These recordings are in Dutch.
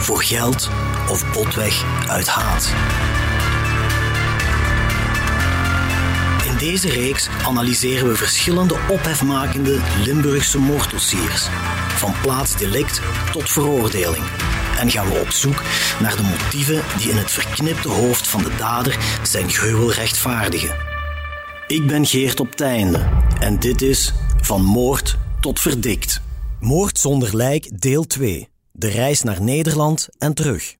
voor geld of botweg uit haat. In deze reeks analyseren we verschillende ophefmakende Limburgse moorddossiers, van plaatsdelict tot veroordeling. En gaan we op zoek naar de motieven die in het verknipte hoofd van de dader zijn gruwel rechtvaardigen. Ik ben Geert op Teinde en dit is Van Moord tot Verdikt. Moord zonder lijk, deel 2. De reis naar Nederland en terug.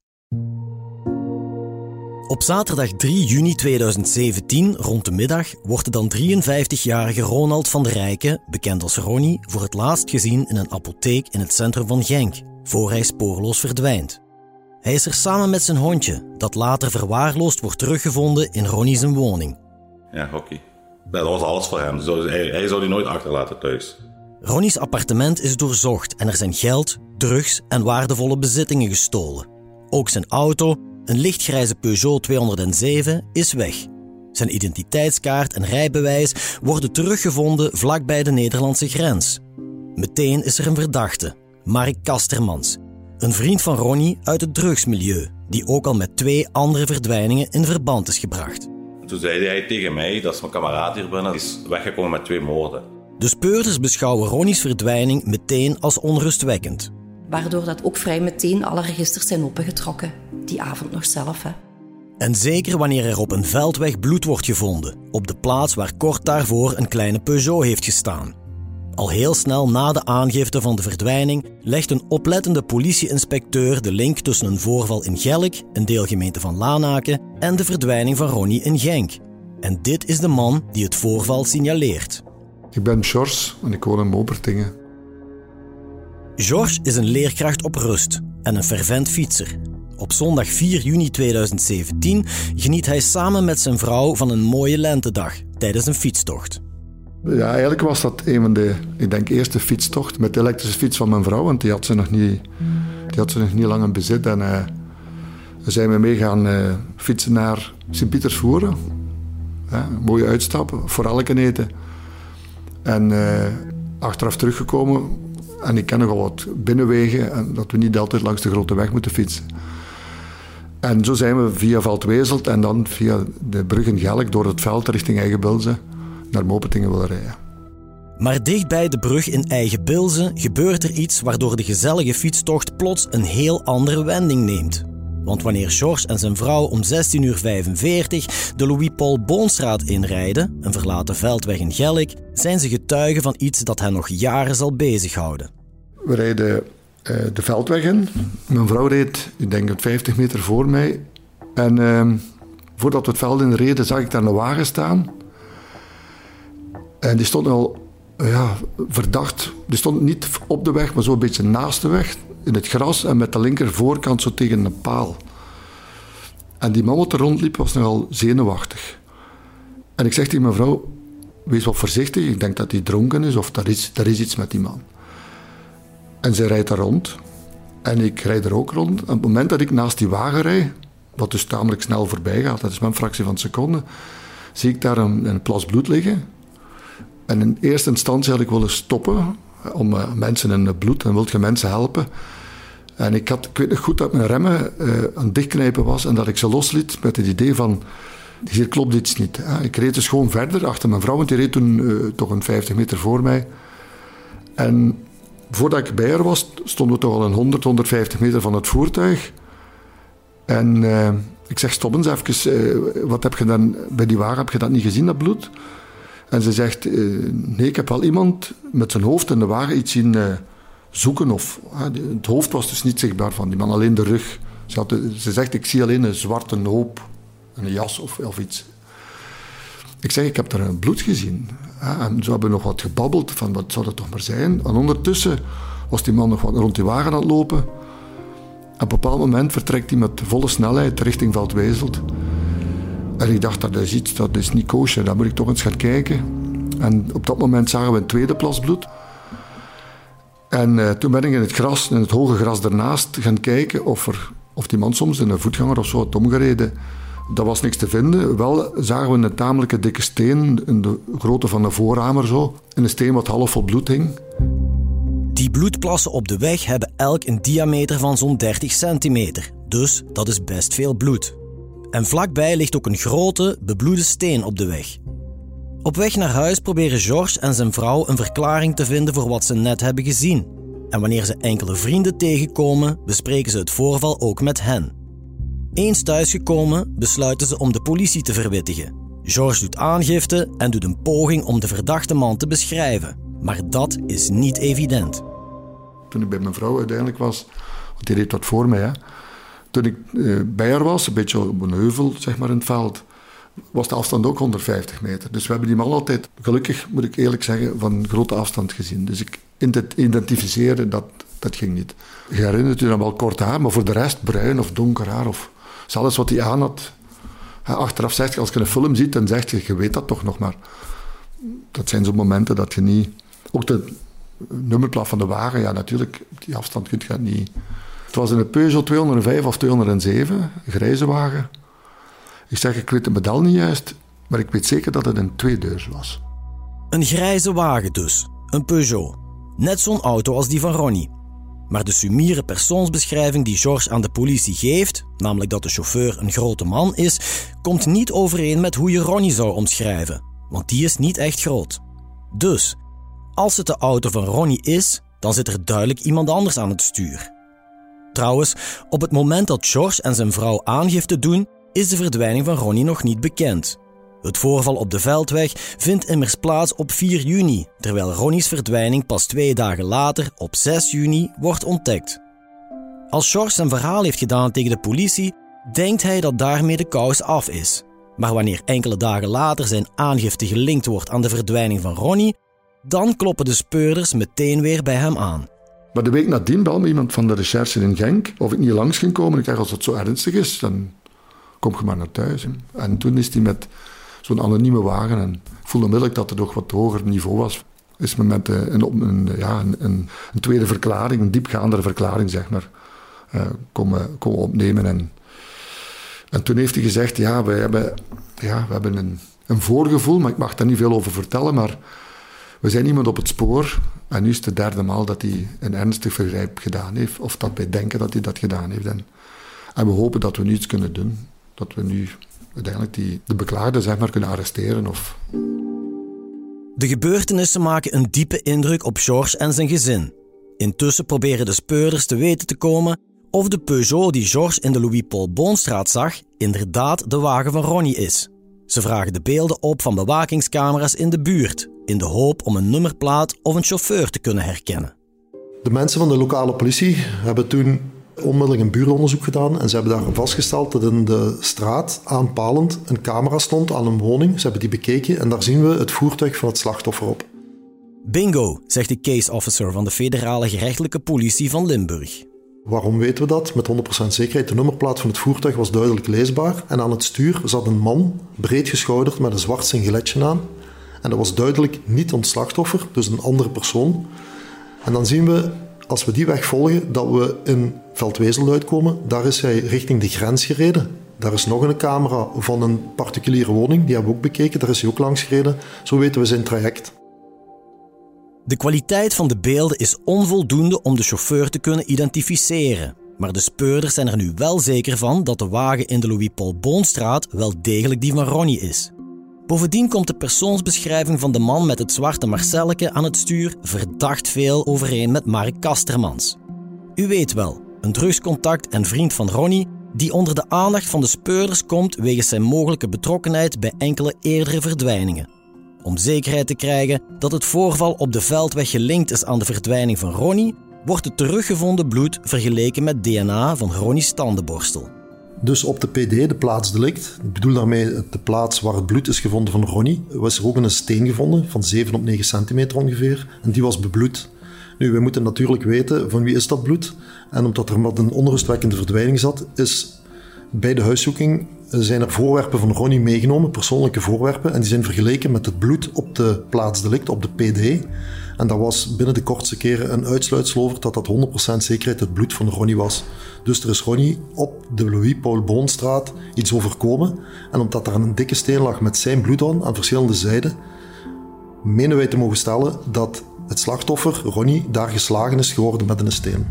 Op zaterdag 3 juni 2017, rond de middag, wordt de dan 53-jarige Ronald van der Rijken, bekend als Ronnie, voor het laatst gezien in een apotheek in het centrum van Genk, voor hij spoorloos verdwijnt. Hij is er samen met zijn hondje, dat later verwaarloosd wordt teruggevonden in Ronnie's woning. Ja, hockey. Dat was alles voor hem. hij, zou die nooit achterlaten thuis. Ronnie's appartement is doorzocht en er zijn geld, drugs en waardevolle bezittingen gestolen. Ook zijn auto, een lichtgrijze Peugeot 207, is weg. Zijn identiteitskaart en rijbewijs worden teruggevonden vlakbij de Nederlandse grens. Meteen is er een verdachte, Mark Kastermans, een vriend van Ronnie uit het drugsmilieu, die ook al met twee andere verdwijningen in verband is gebracht. Toen zei hij tegen mij dat zijn kameraad hier binnen is weggekomen met twee moorden. De speurders beschouwen Ronnie's verdwijning meteen als onrustwekkend. Waardoor dat ook vrij meteen alle registers zijn opengetrokken. Die avond nog zelf, hè. En zeker wanneer er op een veldweg bloed wordt gevonden, op de plaats waar kort daarvoor een kleine Peugeot heeft gestaan. Al heel snel na de aangifte van de verdwijning legt een oplettende politieinspecteur de link tussen een voorval in Gelk, een deelgemeente van Lanaken, en de verdwijning van Ronnie in Genk. En dit is de man die het voorval signaleert. Ik ben George en ik woon in Mobertingen. George is een leerkracht op rust en een fervent fietser. Op zondag 4 juni 2017 geniet hij samen met zijn vrouw van een mooie lentedag tijdens een fietstocht. Ja, eigenlijk was dat een van de, ik denk, eerste fietstocht met de elektrische fiets van mijn vrouw, want die had ze nog niet, die had ze nog niet lang in bezit. En uh, we zijn we mee gaan uh, fietsen naar Sint-Pietersvoeren. Ja, mooie uitstap, voor elke eten. En uh, achteraf teruggekomen, en ik ken nogal wat binnenwegen, en dat we niet altijd langs de grote weg moeten fietsen. En zo zijn we via Veldwezelt en dan via de brug in Gelk door het veld richting Eigenbilze naar Mopetingen willen rijden. Maar dicht bij de brug in Eigenbilze gebeurt er iets waardoor de gezellige fietstocht plots een heel andere wending neemt. Want wanneer George en zijn vrouw om 16.45 uur de Louis-Paul Boonstraat inrijden, een verlaten veldweg in Gelk, zijn ze getuigen van iets dat hen nog jaren zal bezighouden. We rijden uh, de veldweg in. Mijn vrouw reed, ik denk, 50 meter voor mij. En uh, voordat we het veld in reden, zag ik daar een wagen staan. En die stond al ja, verdacht. Die stond niet op de weg, maar zo een beetje naast de weg in het gras en met de linker voorkant zo tegen een paal. En die man wat er rondliep was nogal zenuwachtig. En ik zeg tegen mijn vrouw, wees wat voorzichtig, ik denk dat hij dronken is of er is, er is iets met die man. En zij rijdt daar rond. En ik rijd er ook rond. En op het moment dat ik naast die wagen rijd, wat dus tamelijk snel voorbij gaat, dat is maar een fractie van een seconde, zie ik daar een, een plas bloed liggen. En in eerste instantie had ik willen stoppen, om uh, mensen in het bloed en wilt je mensen helpen. En ik, had, ik weet nog goed dat mijn remmen uh, aan het dichtknijpen was en dat ik ze losliet met het idee van, hier klopt iets niet. Ik reed dus gewoon verder achter mijn vrouw, want die reed toen uh, toch een 50 meter voor mij. En voordat ik bij haar was, stonden we toch al een 100, 150 meter van het voertuig. En ik zeg, stop eens even, wat heb je dan bij die wagen, heb je dat niet gezien, dat bloed? En ze zegt, uh, nee, ik heb wel iemand met zijn hoofd in de wagen iets zien uh, zoeken. Of, het hoofd was dus niet zichtbaar van die man, alleen de rug. Ze, ze zegt, ik zie alleen een zwarte hoop, een jas of, of iets. Ik zeg, ik heb daar bloed gezien. En zo hebben nog wat gebabbeld van, wat zou dat toch maar zijn? En ondertussen was die man nog wat rond die wagen aan het lopen. op een bepaald moment vertrekt hij met volle snelheid richting Veldwijzelt. En ik dacht, dat is iets, dat is niet koosje, daar moet ik toch eens gaan kijken. En op dat moment zagen we een tweede plas bloed. En uh, toen ben ik in het gras, in het hoge gras ernaast, gaan kijken of, er, of die man soms in een voetganger of zo had omgereden. Dat was niks te vinden. Wel zagen we een tamelijke dikke steen, in de grootte van een voorhamer zo. En een steen wat half vol bloed hing. Die bloedplassen op de weg hebben elk een diameter van zo'n 30 centimeter. Dus dat is best veel bloed. En vlakbij ligt ook een grote, bebloede steen op de weg. Op weg naar huis proberen George en zijn vrouw een verklaring te vinden voor wat ze net hebben gezien. En wanneer ze enkele vrienden tegenkomen, bespreken ze het voorval ook met hen. Eens thuisgekomen, besluiten ze om de politie te verwittigen. George doet aangifte en doet een poging om de verdachte man te beschrijven. Maar dat is niet evident. Toen ik bij mijn vrouw uiteindelijk was, want die reed wat voor mij, hè. Toen ik eh, bij haar was, een beetje op een heuvel zeg maar, in het veld, was de afstand ook 150 meter. Dus we hebben die man altijd, gelukkig moet ik eerlijk zeggen, van grote afstand gezien. Dus ik identificeren, dat, dat ging niet. Je herinnert je dan wel kort haar, maar voor de rest bruin of donker haar of zelfs wat hij aan had. Achteraf zegt je, als je een film ziet, dan zeg je, je weet dat toch nog maar. Dat zijn zo'n momenten dat je niet... Ook de nummerplaat van de wagen, ja natuurlijk, die afstand kun je niet... Het was een Peugeot 205 of 207, een grijze wagen. Ik zeg, ik weet de model niet juist, maar ik weet zeker dat het een tweedeurs was. Een grijze wagen dus, een Peugeot. Net zo'n auto als die van Ronnie. Maar de sumiere persoonsbeschrijving die George aan de politie geeft, namelijk dat de chauffeur een grote man is, komt niet overeen met hoe je Ronnie zou omschrijven, want die is niet echt groot. Dus, als het de auto van Ronnie is, dan zit er duidelijk iemand anders aan het stuur. Op het moment dat George en zijn vrouw aangifte doen, is de verdwijning van Ronnie nog niet bekend. Het voorval op de Veldweg vindt immers plaats op 4 juni, terwijl Ronnie's verdwijning pas twee dagen later, op 6 juni, wordt ontdekt. Als George zijn verhaal heeft gedaan tegen de politie, denkt hij dat daarmee de kous af is. Maar wanneer enkele dagen later zijn aangifte gelinkt wordt aan de verdwijning van Ronnie, dan kloppen de speurders meteen weer bij hem aan. Maar de week nadien belde iemand van de recherche in Genk of ik niet langs ging komen. Ik dacht, als het zo ernstig is, dan kom je maar naar thuis. En toen is hij met zo'n anonieme wagen, en ik voelde onmiddellijk dat het nog wat hoger niveau was, is me met eh, een, een, ja, een, een, tweede verklaring, een diepgaandere verklaring, zeg maar, uh, komen, komen opnemen. En, en toen heeft hij gezegd, ja, we hebben, ja, we hebben een, een voorgevoel, maar ik mag daar niet veel over vertellen, maar we zijn iemand op het spoor en nu is het de derde maal dat hij een ernstig vergrijp gedaan heeft, of dat wij denken dat hij dat gedaan heeft. En, we hopen dat we nu iets kunnen doen dat we nu uiteindelijk die, de beklaagde zeg maar, kunnen arresteren. Of... De gebeurtenissen maken een diepe indruk op George en zijn gezin. Intussen proberen de speurders te weten te komen of de Peugeot die George in de Louis-Paul Boonstraat zag, inderdaad de wagen van Ronnie is. Ze vragen de beelden op van bewakingscamera's in de buurt, in de hoop om een nummerplaat of een chauffeur te kunnen herkennen. De mensen van de lokale politie hebben toen onmiddellijk een buuronderzoek gedaan en ze hebben daar vastgesteld dat in de straat aanpalend een camera stond aan een woning. Ze hebben die bekeken en daar zien we het voertuig van het slachtoffer op. Bingo, zegt de case officer van de federale gerechtelijke politie van Limburg. Waarom weten we dat? Met 100% zekerheid. De nummerplaat van het voertuig was duidelijk leesbaar en aan het stuur zat een man, breed geschouderd met een zwart singletje aan. En dat was duidelijk niet ons slachtoffer, dus een andere persoon. En dan zien we als we die weg volgen, dat we in Veldwezel uitkomen. Daar is hij richting de grens gereden. Daar is nog een camera van een particuliere woning, die hebben we ook bekeken. Daar is hij ook langs gereden. Zo weten we zijn traject. De kwaliteit van de beelden is onvoldoende om de chauffeur te kunnen identificeren. Maar de speurders zijn er nu wel zeker van dat de wagen in de Louis-Paul Boonstraat wel degelijk die van Ronnie is. Bovendien komt de persoonsbeschrijving van de man met het zwarte Marcelleke aan het stuur verdacht veel overeen met Mark Kastermans. U weet wel, een drugscontact en vriend van Ronnie die onder de aandacht van de speurders komt wegens zijn mogelijke betrokkenheid bij enkele eerdere verdwijningen. Om zekerheid te krijgen dat het voorval op de veldweg gelinkt is aan de verdwijning van Ronnie, wordt het teruggevonden bloed vergeleken met DNA van Ronnie's tandenborstel. Dus op de PD, de plaatsdelict, ik bedoel daarmee de plaats waar het bloed is gevonden van Ronnie, was er ook een steen gevonden van 7 op 9 centimeter ongeveer. En die was bebloed. Nu, we moeten natuurlijk weten van wie is dat bloed. En omdat er wat een onrustwekkende verdwijning zat, is bij de huiszoeking zijn er voorwerpen van Ronnie meegenomen, persoonlijke voorwerpen, en die zijn vergeleken met het bloed op de plaats delict, op de PD. En dat was binnen de kortste keren een uitsluitsel over dat dat 100% zekerheid het bloed van Ronnie was. Dus er is Ronnie op de Louis-Paul Boonstraat iets overkomen. En omdat er een dikke steen lag met zijn bloed aan, aan verschillende zijden, menen wij te mogen stellen dat het slachtoffer, Ronnie, daar geslagen is geworden met een steen.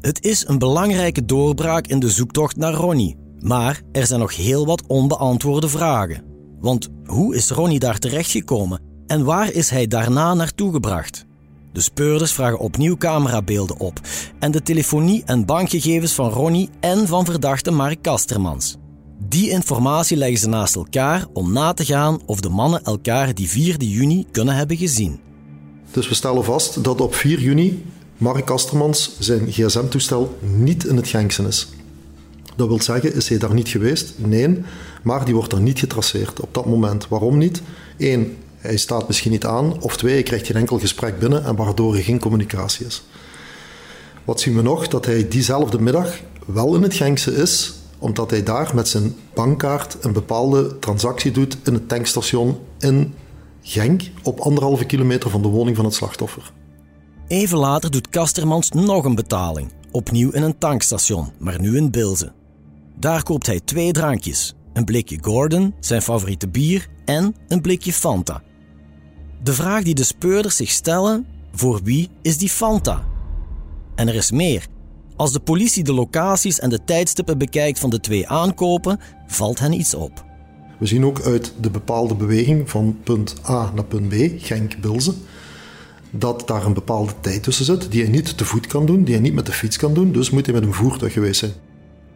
Het is een belangrijke doorbraak in de zoektocht naar Ronnie. Maar er zijn nog heel wat onbeantwoorde vragen. Want hoe is Ronnie daar terechtgekomen en waar is hij daarna naartoe gebracht? De speurders vragen opnieuw camerabeelden op en de telefonie- en bankgegevens van Ronnie en van verdachte Mark Kastermans. Die informatie leggen ze naast elkaar om na te gaan of de mannen elkaar die 4 juni kunnen hebben gezien. Dus we stellen vast dat op 4 juni Mark Kastermans zijn gsm-toestel niet in het Genksen is. Dat wil zeggen, is hij daar niet geweest? Nee, maar die wordt er niet getraceerd op dat moment. Waarom niet? Eén, hij staat misschien niet aan. Of twee, hij krijgt geen enkel gesprek binnen en waardoor er geen communicatie is. Wat zien we nog? Dat hij diezelfde middag wel in het Genkse is, omdat hij daar met zijn bankkaart een bepaalde transactie doet in het tankstation in Genk, op anderhalve kilometer van de woning van het slachtoffer. Even later doet Kastermans nog een betaling, opnieuw in een tankstation, maar nu in Bilze. Daar koopt hij twee drankjes: een blikje Gordon, zijn favoriete bier, en een blikje Fanta. De vraag die de speurders zich stellen: voor wie is die Fanta? En er is meer. Als de politie de locaties en de tijdstippen bekijkt van de twee aankopen, valt hen iets op. We zien ook uit de bepaalde beweging van punt A naar punt B, Genk-Bilze, dat daar een bepaalde tijd tussen zit die hij niet te voet kan doen, die hij niet met de fiets kan doen, dus moet hij met een voertuig geweest zijn.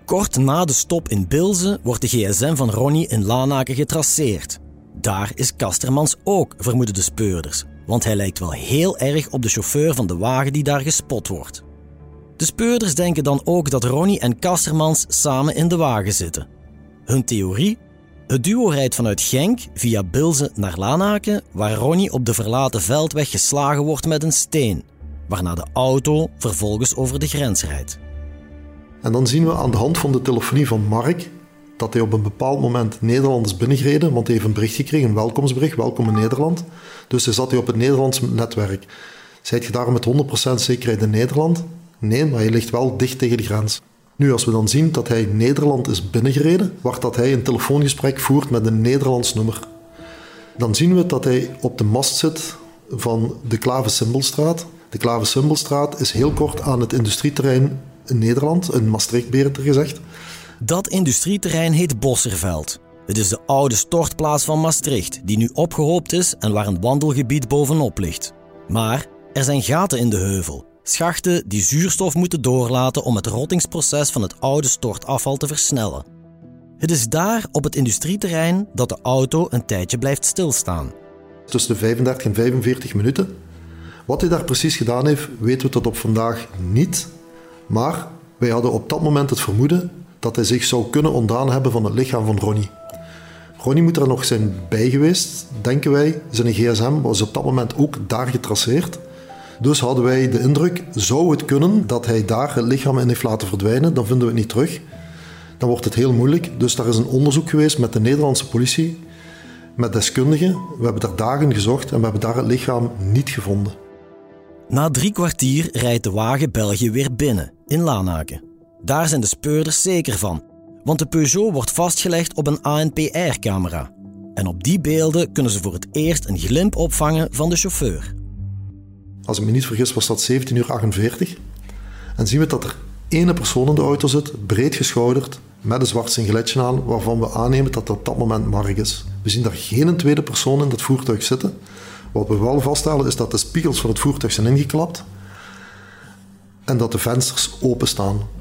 Kort na de stop in Bilze wordt de gsm van Ronnie in Lanaken getraceerd. Daar is Kastermans ook, vermoeden de speurders, want hij lijkt wel heel erg op de chauffeur van de wagen die daar gespot wordt. De speurders denken dan ook dat Ronnie en Kastermans samen in de wagen zitten. Hun theorie? Het duo rijdt vanuit Genk via Bilze naar Lanaken, waar Ronnie op de verlaten veldweg geslagen wordt met een steen, waarna de auto vervolgens over de grens rijdt. En dan zien we aan de hand van de telefonie van Mark dat hij op een bepaald moment Nederland is binnengereden, want hij heeft een bericht gekregen, een welkomstbericht, welkom in Nederland. Dus hij zat hij op het Nederlands netwerk. Zijt je daar met 100% zekerheid in Nederland? Nee, maar je ligt wel dicht tegen de grens. Nu, als we dan zien dat hij Nederland is binnengereden, wacht dat hij een telefoongesprek voert met een Nederlands nummer. Dan zien we dat hij op de mast zit van de Klave Simbelstraat. De Klave Simbelstraat is heel kort aan het industrieterrein in Nederland, in Maastricht beter gezegd. Dat industrieterrein heet Bosserveld. Het is de oude stortplaats van Maastricht, die nu opgehoopt is en waar een wandelgebied bovenop ligt. Maar er zijn gaten in de heuvel, schachten die zuurstof moeten doorlaten om het rottingsproces van het oude stortafval te versnellen. Het is daar op het industrieterrein dat de auto een tijdje blijft stilstaan. Tussen de 35 en 45 minuten. Wat hij daar precies gedaan heeft, weten we tot op vandaag niet. Maar wij hadden op dat moment het vermoeden dat hij zich zou kunnen ontdaan hebben van het lichaam van Ronnie. Ronnie moet er nog zijn bij geweest, denken wij. Zijn gsm was op dat moment ook daar getraceerd. Dus hadden wij de indruk, zou het kunnen dat hij daar het lichaam in heeft laten verdwijnen, dan vinden we het niet terug. Dan wordt het heel moeilijk. Dus daar is een onderzoek geweest met de Nederlandse politie, met deskundigen. We hebben daar dagen gezocht en we hebben daar het lichaam niet gevonden. Na drie kwartier rijdt de wagen België weer binnen, in Lanaken. Daar zijn de speurders zeker van, want de Peugeot wordt vastgelegd op een ANPR-camera. En op die beelden kunnen ze voor het eerst een glimp opvangen van de chauffeur. Als ik me niet vergis was dat 17 uur 48. En zien we dat er ene persoon in de auto zit, breed geschouderd, met een zwart singletje aan, waarvan we aannemen dat dat op dat moment Mark is. We zien daar geen tweede persoon in dat voertuig zitten. Wat we wel vaststellen is dat de spiegels van het voertuig zijn ingeklapt en dat de vensters openstaan.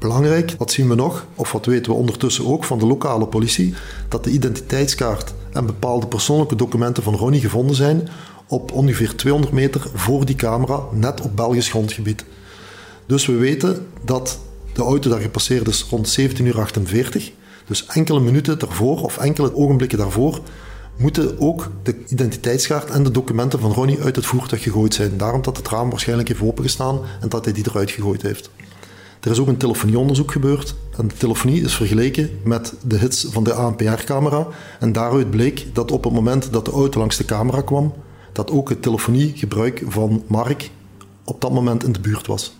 Belangrijk, wat zien we nog, of wat weten we ondertussen ook van de lokale politie, dat de identiteitskaart en bepaalde persoonlijke documenten van Ronnie gevonden zijn op ongeveer 200 meter voor die camera, net op Belgisch grondgebied. Dus we weten dat de auto daar gepasseerd is rond 17.48 uur. Dus enkele minuten daarvoor, of enkele ogenblikken daarvoor, moeten ook de identiteitskaart en de documenten van Ronnie uit het voertuig gegooid zijn. Daarom dat het raam waarschijnlijk heeft opengestaan en dat hij die eruit gegooid heeft. Er is ook een telefonieonderzoek gebeurd en de telefonie is vergeleken met de hits van de ANPR-camera en daaruit bleek dat op het moment dat de auto langs de camera kwam, dat ook het telefoniegebruik van Mark op dat moment in de buurt was.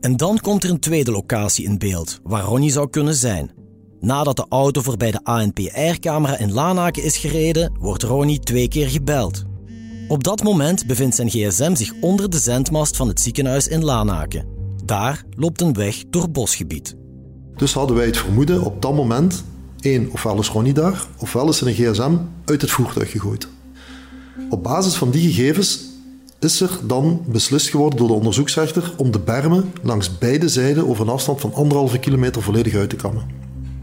En dan komt er een tweede locatie in beeld waar Ronnie zou kunnen zijn. Nadat de auto voorbij de ANPR-camera in Lanaken is gereden, wordt Ronnie twee keer gebeld. Op dat moment bevindt zijn gsm zich onder de zendmast van het ziekenhuis in Lanaken. Daar loopt een weg door bosgebied. Dus hadden wij het vermoeden op dat moment, één, ofwel is Ronnie daar, ofwel is zijn gsm uit het voertuig gegooid. Op basis van die gegevens is er dan beslist geworden door de onderzoeksrechter om de bermen langs beide zijden over een afstand van anderhalve kilometer volledig uit te kammen.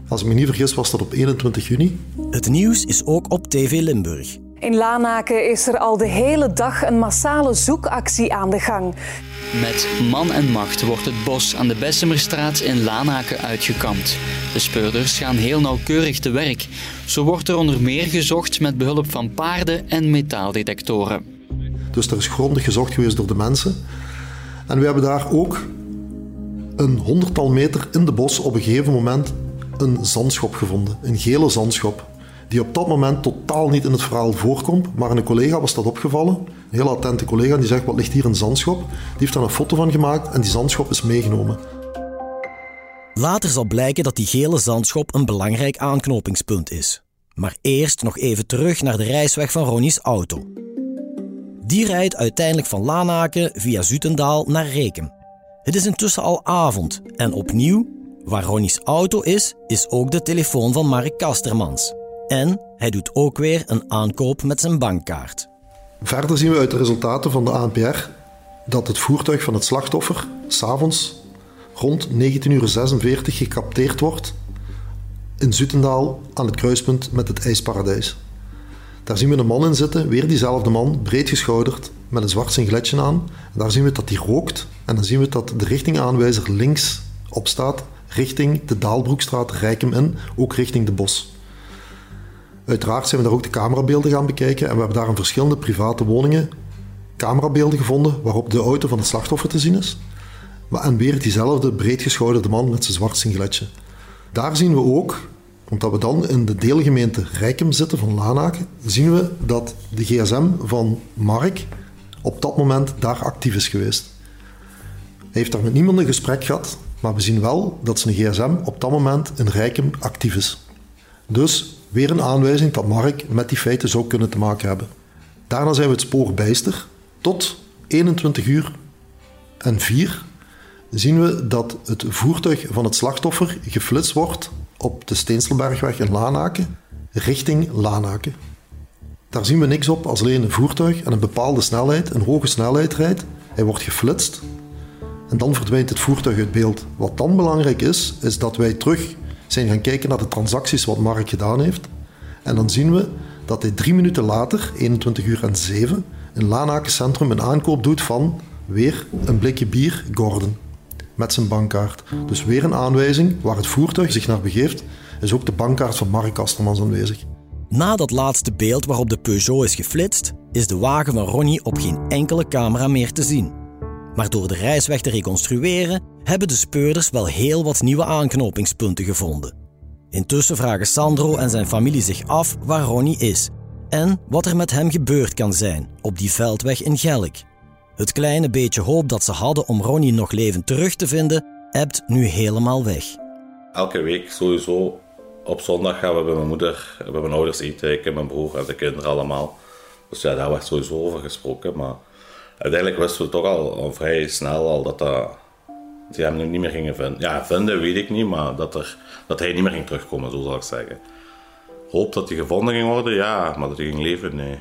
Als ik me niet vergis was dat op 21 juni. Het nieuws is ook op TV Limburg. In Lanaken is er al de hele dag een massale zoekactie aan de gang. Met man en macht wordt het bos aan de Bessemerstraat in Lanaken uitgekampt. De speurders gaan heel nauwkeurig te werk. Zo wordt er onder meer gezocht met behulp van paarden en metaaldetectoren. Dus er is grondig gezocht geweest door de mensen. En we hebben daar ook een honderdtal meter in de bos op een gegeven moment een zandschop gevonden. Een gele zandschop. Die op dat moment totaal niet in het verhaal voorkomt. Maar een collega was dat opgevallen. Een heel attente collega die zegt: Wat ligt hier een zandschop? Die heeft daar een foto van gemaakt en die zandschop is meegenomen. Later zal blijken dat die gele zandschop een belangrijk aanknopingspunt is. Maar eerst nog even terug naar de reisweg van Ronnie's auto. Die rijdt uiteindelijk van Lanaken via Zutendaal naar Rekem. Het is intussen al avond en opnieuw, waar Ronnie's auto is, is ook de telefoon van Mark Kastermans. En hij doet ook weer een aankoop met zijn bankkaart. Verder zien we uit de resultaten van de ANPR dat het voertuig van het slachtoffer s'avonds rond 19.46 uur gecapteerd wordt in Zutendaal aan het kruispunt met het IJsparadijs. Daar zien we een man in zitten, weer diezelfde man, breed geschouderd, met een zwart singletje aan. Daar zien we dat hij rookt en dan zien we dat de richtingaanwijzer links op staat, richting de Daalbroekstraat, Rijkem in, ook richting de bos. Uiteraard zijn we daar ook de camerabeelden gaan bekijken en we hebben daar in verschillende private woningen camerabeelden gevonden waarop de auto van het slachtoffer te zien is. En weer diezelfde breedgeschouderde man met zijn zwart singletje. Daar zien we ook, omdat we dan in de deelgemeente Rijkem zitten van Lanaken, zien we dat de gsm van Mark op dat moment daar actief is geweest. Hij heeft daar met niemand een gesprek gehad, maar we zien wel dat zijn gsm op dat moment in Rijkem actief is. Dus weer een aanwijzing dat Mark met die feiten zou kunnen te maken hebben. Daarna zijn we het spoor bijster. Tot 21 uur en 4 zien we dat het voertuig van het slachtoffer geflitst wordt op de Steenselbergweg in Lanaken richting Lanaken. Daar zien we niks op als alleen een voertuig en een bepaalde snelheid, een hoge snelheid rijdt. Hij wordt geflitst en dan verdwijnt het voertuig uit beeld. Wat dan belangrijk is, is dat wij terug zijn gaan kijken naar de transacties wat Mark gedaan heeft. En dan zien we dat hij drie minuten later, 21 uur en 7, in Lanaken Centrum een aankoop doet van weer een blikje bier Gordon met zijn bankkaart. Dus weer een aanwijzing waar het voertuig zich naar begeeft, is ook de bankkaart van Mark Kastermans aanwezig. Na dat laatste beeld waarop de Peugeot is geflitst, is de wagen van Ronnie op geen enkele camera meer te zien. Maar door de reisweg te reconstrueren, hebben de speurders wel heel wat nieuwe aanknopingspunten gevonden. Intussen vragen Sandro en zijn familie zich af waar Ronnie is en wat er met hem gebeurd kan zijn op die veldweg in Gelk. Het kleine beetje hoop dat ze hadden om Ronnie nog levend terug te vinden, ebt nu helemaal weg. Elke week sowieso op zondag gaan we bij mijn moeder, bij mijn ouders eten, ik en mijn broer en de kinderen allemaal. Dus ja, daar werd sowieso over gesproken. Maar uiteindelijk wisten we toch al, vrij snel al dat, dat die hem niet meer gingen vinden. Ja, vinden weet ik niet, maar dat, er, dat hij niet meer ging terugkomen, zo zal ik zeggen. Hoop dat hij gevonden ging worden, ja, maar dat hij ging leven, nee.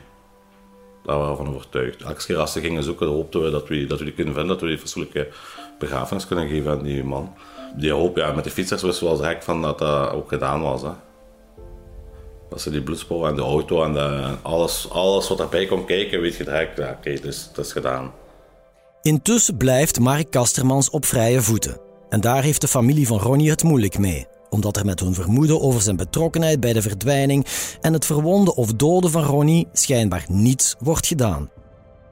Daar waren we van overtuigd. Elke keer als ze gingen zoeken, hoopten we dat we, dat we die kunnen vinden, dat we die fatsoenlijke begrafenis kunnen geven aan die man. Die hoop, ja, met de fietsers wisten we wel direct van dat dat ook gedaan was. Hè. Dat ze die en de auto en de, alles, alles wat erbij komt kijken, weet je direct, ja, oké, okay, dus, dat is gedaan. Intussen blijft Mark Kastermans op vrije voeten. En daar heeft de familie van Ronnie het moeilijk mee. omdat er met hun vermoeden over zijn betrokkenheid bij de verdwijning en het verwonden of doden van Ronnie schijnbaar niets wordt gedaan.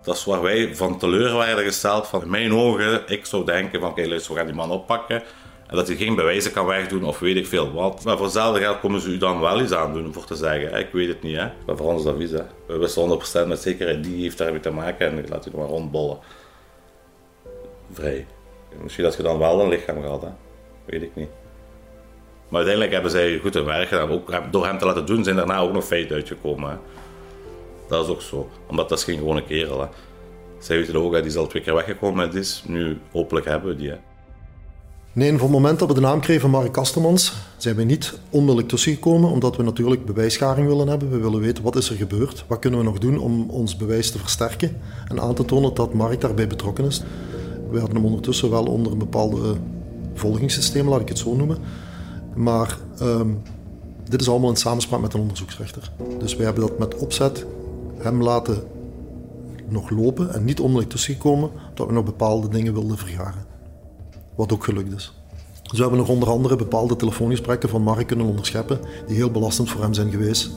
Dat is waar wij van teleur werden gesteld. Van in mijn ogen, ik zou denken van, oké, luister, we gaan die man oppakken. En dat hij geen bewijzen kan wegdoen of weet ik veel wat. Maar voor hetzelfde geld komen ze u dan wel iets aan doen voor te zeggen. Ik weet het niet, hè. Maar voor ons is dat. We wisten 100% met zekerheid, die heeft daarmee te maken en laat u maar rondbollen. Vrij. Misschien dat je dan wel een lichaam gehad, hè. Weet ik niet. Maar uiteindelijk hebben zij goed hun werk gedaan. Ook door hem te laten doen zijn daarna ook nog feiten uitgekomen. Dat is ook zo. Omdat dat is geen gewone kerel. Hè. Zij weten ook, hè, die is al twee keer weggekomen met is. Nu hopelijk hebben we die. Nee, van het moment dat we de naam kregen van Mark Kastermans, zijn we niet onmiddellijk tussengekomen, omdat we natuurlijk bewijsgaring willen hebben. We willen weten wat is er gebeurd, wat kunnen we nog doen om ons bewijs te versterken en aan te tonen dat Mark daarbij betrokken is. We hadden hem ondertussen wel onder een bepaalde volgingssysteem, laat ik het zo noemen. Maar um, dit is allemaal in samenspraak met een onderzoeksrechter. Dus wij hebben dat met opzet hem laten nog lopen en niet onmiddellijk tussengekomen, omdat we nog bepaalde dingen wilden vergaren. Wat ook gelukt is. Dus we hebben nog onder andere bepaalde telefoongesprekken van Mark kunnen onderscheppen, die heel belastend voor hem zijn geweest,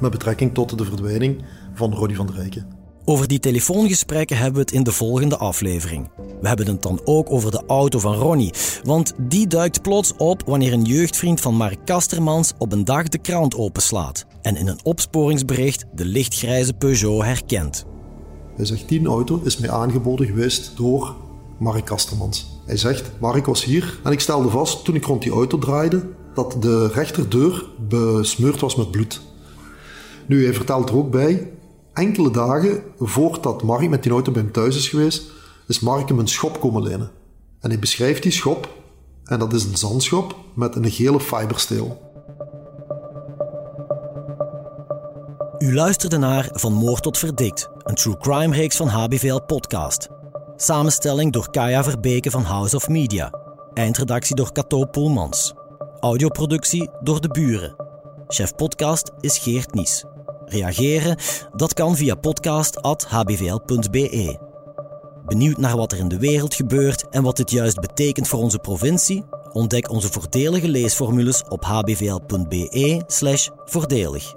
met betrekking tot de verdwijning van Roddy van der Rijken. Over die telefoongesprekken hebben we het in de volgende aflevering. We hebben het dan ook over de auto van Ronnie, want die duikt plots op wanneer een jeugdvriend van Mark Kastermans op een dag de krant openslaat en in een opsporingsbericht de lichtgrijze Peugeot herkent. Hij zegt, die auto is mij aangeboden geweest door Mark Kastermans. Hij zegt, Mark was hier en ik stelde vast toen ik rond die auto draaide dat de rechterdeur besmeurd was met bloed. Nu, hij vertelt er ook bij, enkele dagen voordat Mark met die auto bij hem thuis is geweest, is Mark hem een schop komen lenen. En hij beschrijft die schop, en dat is een zandschop met een gele fibersteel. U luisterde naar Van Moord tot Verdikt, een true crime reeks van HBVL Podcast. Samenstelling door Kaya Verbeke van House of Media. Eindredactie door Cato Poelmans. Audioproductie door De Buren. Chef podcast is Geert Nies. Reageren? Dat kan via podcast.hbvl.be. Benieuwd naar wat er in de wereld gebeurt en wat dit juist betekent voor onze provincie? Ontdek onze voordelige leesformules op hbvl.be/voordelig.